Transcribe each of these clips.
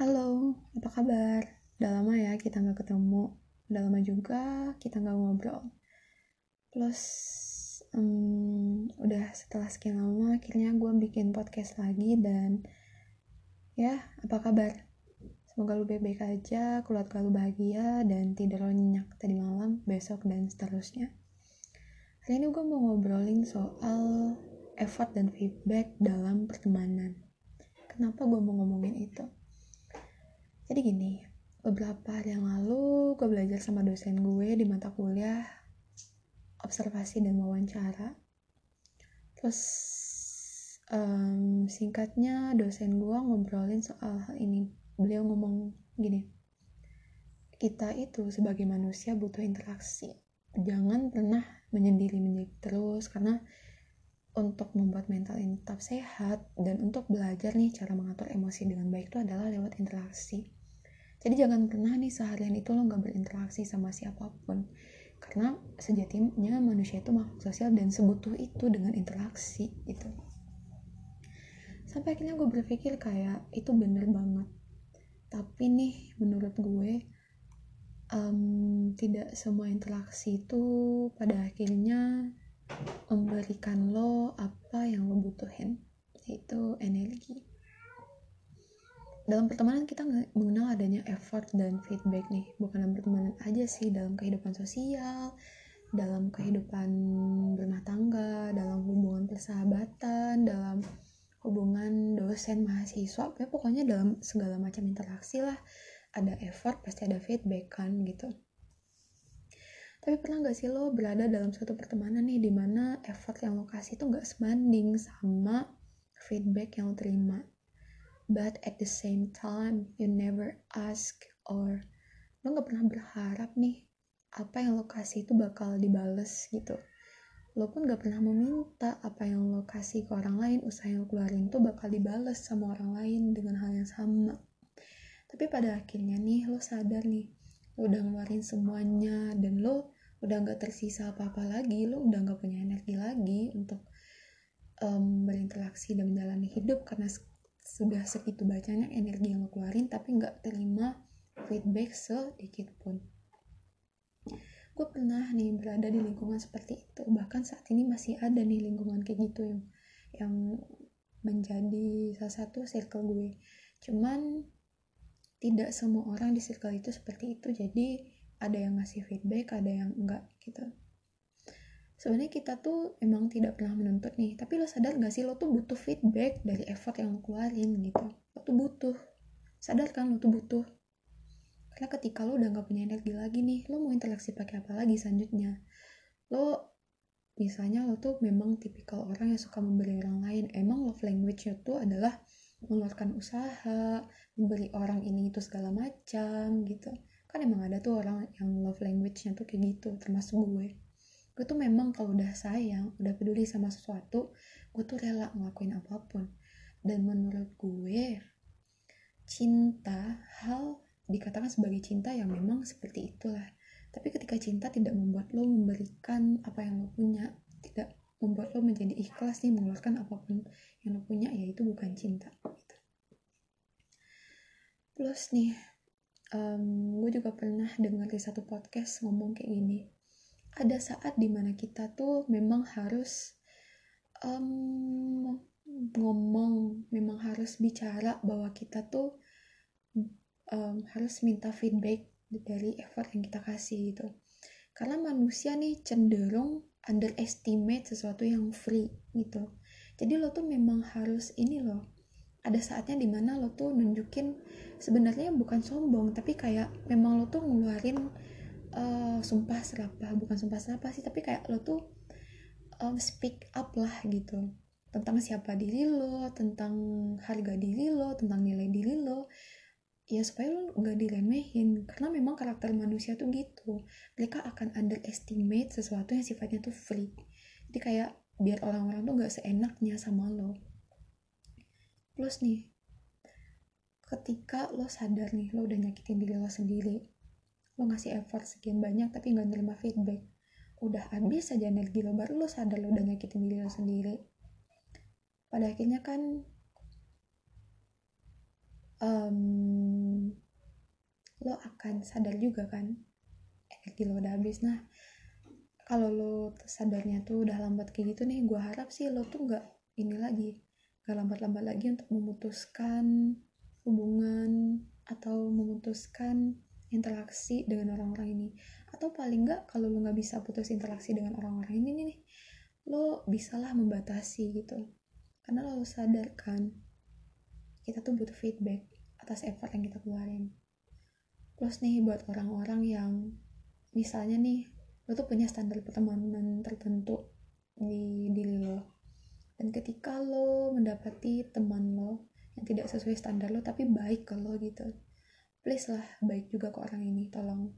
Halo, apa kabar? Udah lama ya kita nggak ketemu. Udah lama juga kita nggak ngobrol. Plus, um, udah setelah sekian lama akhirnya gue bikin podcast lagi dan ya, apa kabar? Semoga lu baik-baik aja, keluarga lu bahagia, dan tidur lo nyenyak tadi malam, besok, dan seterusnya. Hari ini gue mau ngobrolin soal effort dan feedback dalam pertemanan. Kenapa gue mau ngomongin itu? Jadi gini, beberapa hari yang lalu gue belajar sama dosen gue di mata kuliah observasi dan wawancara. Terus um, singkatnya dosen gue ngobrolin soal hal ini. Beliau ngomong gini, kita itu sebagai manusia butuh interaksi. Jangan pernah menyendiri-menyendiri terus karena untuk membuat mental ini tetap sehat dan untuk belajar nih cara mengatur emosi dengan baik itu adalah lewat interaksi. Jadi jangan pernah nih seharian itu lo nggak berinteraksi sama siapa pun. Karena sejatinya manusia itu makhluk sosial dan sebutuh itu dengan interaksi gitu. Sampai akhirnya gue berpikir kayak itu bener banget. Tapi nih menurut gue um, tidak semua interaksi itu pada akhirnya memberikan lo apa yang lo butuhin yaitu energi dalam pertemanan kita mengenal adanya effort dan feedback nih. Bukan dalam pertemanan aja sih dalam kehidupan sosial dalam kehidupan berumah tangga dalam hubungan persahabatan dalam hubungan dosen mahasiswa. Ya pokoknya dalam segala macam interaksi lah. Ada effort pasti ada feedback kan gitu. Tapi pernah gak sih lo berada dalam suatu pertemanan nih di mana effort yang lo kasih tuh gak sebanding sama feedback yang lo terima but at the same time you never ask or lo gak pernah berharap nih apa yang lo kasih itu bakal dibales gitu. Lo pun gak pernah meminta apa yang lo kasih ke orang lain usaha yang keluarin tuh bakal dibales sama orang lain dengan hal yang sama. Tapi pada akhirnya nih lo sadar nih lo udah ngeluarin semuanya dan lo udah gak tersisa apa-apa lagi lo udah gak punya energi lagi untuk um, berinteraksi dan menjalani hidup karena sudah segitu banyaknya energi yang lo keluarin tapi gak terima feedback sedikit pun. Gue pernah nih berada di lingkungan seperti itu. Bahkan saat ini masih ada nih lingkungan kayak gitu yang yang menjadi salah satu circle gue. Cuman tidak semua orang di circle itu seperti itu. Jadi ada yang ngasih feedback ada yang enggak gitu sebenarnya kita tuh emang tidak pernah menuntut nih tapi lo sadar gak sih lo tuh butuh feedback dari effort yang lo keluarin gitu? Lo tuh butuh. Sadar kan lo tuh butuh? Karena ketika lo udah gak punya energi lagi nih lo mau interaksi pakai apa lagi selanjutnya? Lo misalnya lo tuh memang tipikal orang yang suka memberi orang lain emang love language-nya tuh adalah mengeluarkan usaha memberi orang ini itu segala macam gitu. Kan emang ada tuh orang yang love language-nya tuh kayak gitu termasuk gue gue tuh memang kalau udah sayang udah peduli sama sesuatu gue tuh rela ngelakuin apa pun. Dan menurut gue cinta hal dikatakan sebagai cinta yang memang seperti itulah. Tapi ketika cinta tidak membuat lo memberikan apa yang lo punya tidak membuat lo menjadi ikhlas nih mengeluarkan apa pun yang lo punya ya itu bukan cinta gitu. plus nih um, gue juga pernah dengar di satu podcast ngomong kayak gini ada saat di mana kita tuh memang harus um, ngomong memang harus bicara bahwa kita tuh um, harus minta feedback dari effort yang kita kasih gitu. Karena manusia nih cenderung underestimate sesuatu yang free gitu. Jadi lo tuh memang harus ini loh ada saatnya di mana lo tuh nunjukin sebenarnya bukan sombong tapi kayak memang lo tuh ngeluarin uh, sumpah serapah bukan sumpah serapah sih tapi kayak lo tuh um, speak up lah gitu. Tentang siapa diri lo tentang harga diri lo tentang nilai diri lo. Ya supaya lo nggak diremehin. Karena memang karakter manusia tuh gitu. Mereka akan underestimate sesuatu yang sifatnya tuh free jadi kayak biar orang-orang tuh nggak seenaknya sama lo. Plus nih ketika lo sadar nih lo udah nyakitin diri lo sendiri lo ngasih effort sekian banyak tapi nggak nerima feedback. Udah habis aja energi lo baru lo sadar lo udah nyakitin diri lo sendiri. Pada akhirnya kan um, akan sadar juga kan energi lo udah habis. Nah kalau lo sadarnya tuh udah lambat kayak gitu nih gue harap sih lo tuh nggak ini lagi nggak lambat-lambat lagi untuk memutuskan hubungan atau memutuskan interaksi dengan orang-orang ini atau paling nggak kalau lo nggak bisa putus interaksi dengan orang-orang ini nih lo bisalah membatasi gitu. Karena lo sadar kan kita tuh butuh feedback atas effort yang kita keluarin. Terus nih buat orang-orang yang misalnya nih lo tuh punya standar pertemanan tertentu di diri lo. Dan ketika lo mendapati teman lo yang tidak sesuai standar lo tapi baik ke lo gitu please lah baik juga ke orang ini tolong.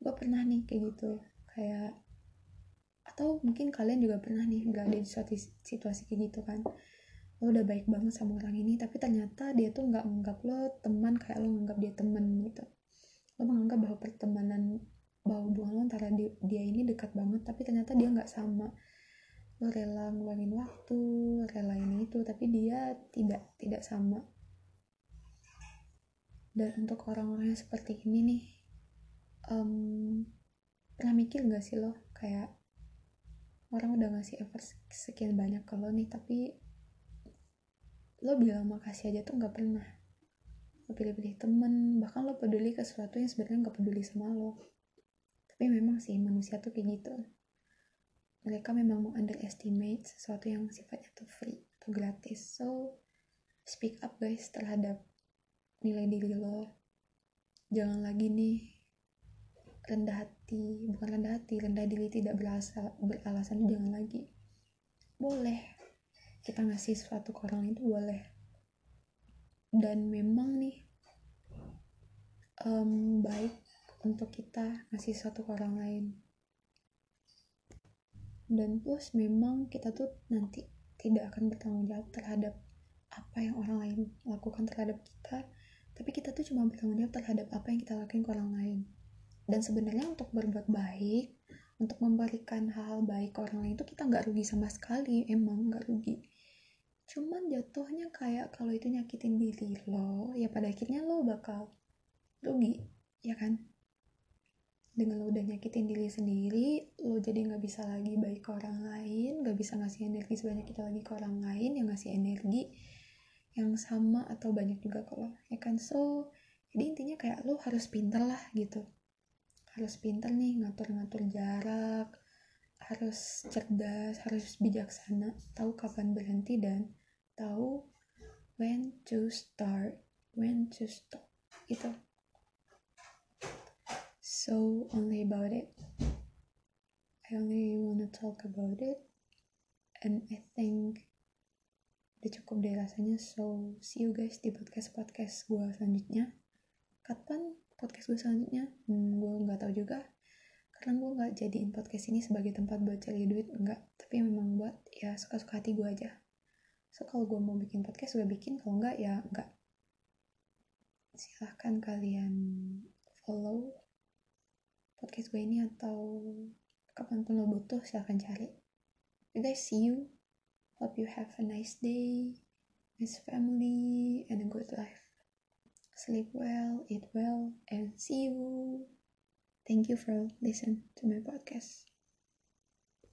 Gue pernah nih kayak gitu kayak atau mungkin kalian juga pernah nih berada di suatu situasi kayak gitu kan. Lo udah baik banget sama orang ini tapi ternyata dia tuh nggak menganggap lo teman kayak lo menganggap dia temen gitu. Lo menganggap bahwa pertemanan bahwa hubungan lo antara dia, dia ini dekat banget tapi ternyata dia nggak sama. Lo rela ngeluangin waktu rela ini itu tapi dia tidak tidak sama dan untuk orang-orang yang seperti ini nih um, pernah mikir gak sih lo? Kayak orang udah ngasih effort sekian banyak ke lo nih tapi lo bilang makasih aja tuh nggak pernah. Lo pilih-pilih temen bahkan lo peduli ke sesuatu yang sebenarnya nggak peduli sama lo. Tapi memang sih manusia tuh kayak gitu. Mereka memang mau underestimate sesuatu yang sifatnya tuh free atau gratis. So speak up guys terhadap nilai diri lo. Jangan lagi nih rendah hati. Bukan rendah hati rendah diri tidak berasa beralasan jangan lagi. Boleh. Kita ngasih sesuatu ke orang itu boleh. Dan memang nih um, baik untuk kita ngasih sesuatu ke orang lain. Dan plus memang kita tuh nanti tidak akan bertanggung jawab terhadap apa yang orang lain lakukan terhadap kita tapi kita tuh cuma bertanggung jawab terhadap apa yang kita lakukan ke orang lain. Dan sebenarnya untuk berbuat baik untuk memberikan hal-hal baik ke orang lain itu kita nggak rugi sama sekali emang nggak rugi. Cuman jatuhnya kayak kalau itu nyakitin diri lo ya pada akhirnya lo bakal rugi ya kan? Dengan lo udah nyakitin diri sendiri lo jadi nggak bisa lagi baik ke orang lain nggak bisa ngasih energi sebanyak kita lagi ke orang lain yang ngasih energi yang sama atau banyak juga lo ya kan? So jadi intinya kayak lo harus pinter lah gitu. Harus pinter nih ngatur-ngatur jarak harus cerdas harus bijaksana tahu kapan berhenti dan tahu when to start when to stop itu so only about it. I only wanna talk about it and I think udah cukup deh rasanya. So see you guys di podcast podcast gue selanjutnya. Kapan podcast gue selanjutnya? Hmm, gue nggak tahu juga. Karena gue nggak jadiin podcast ini sebagai tempat buat cari duit enggak tapi memang buat ya suka-suka hati gue aja. So kalau gue mau bikin podcast gue bikin. Kalau enggak ya enggak silahkan kalian follow podcast gue ini atau kapan pun lo butuh silahkan cari. You guys see you hope you have a nice day nice family and a good life. Sleep well eat well and see you. Thank you for listening to my podcast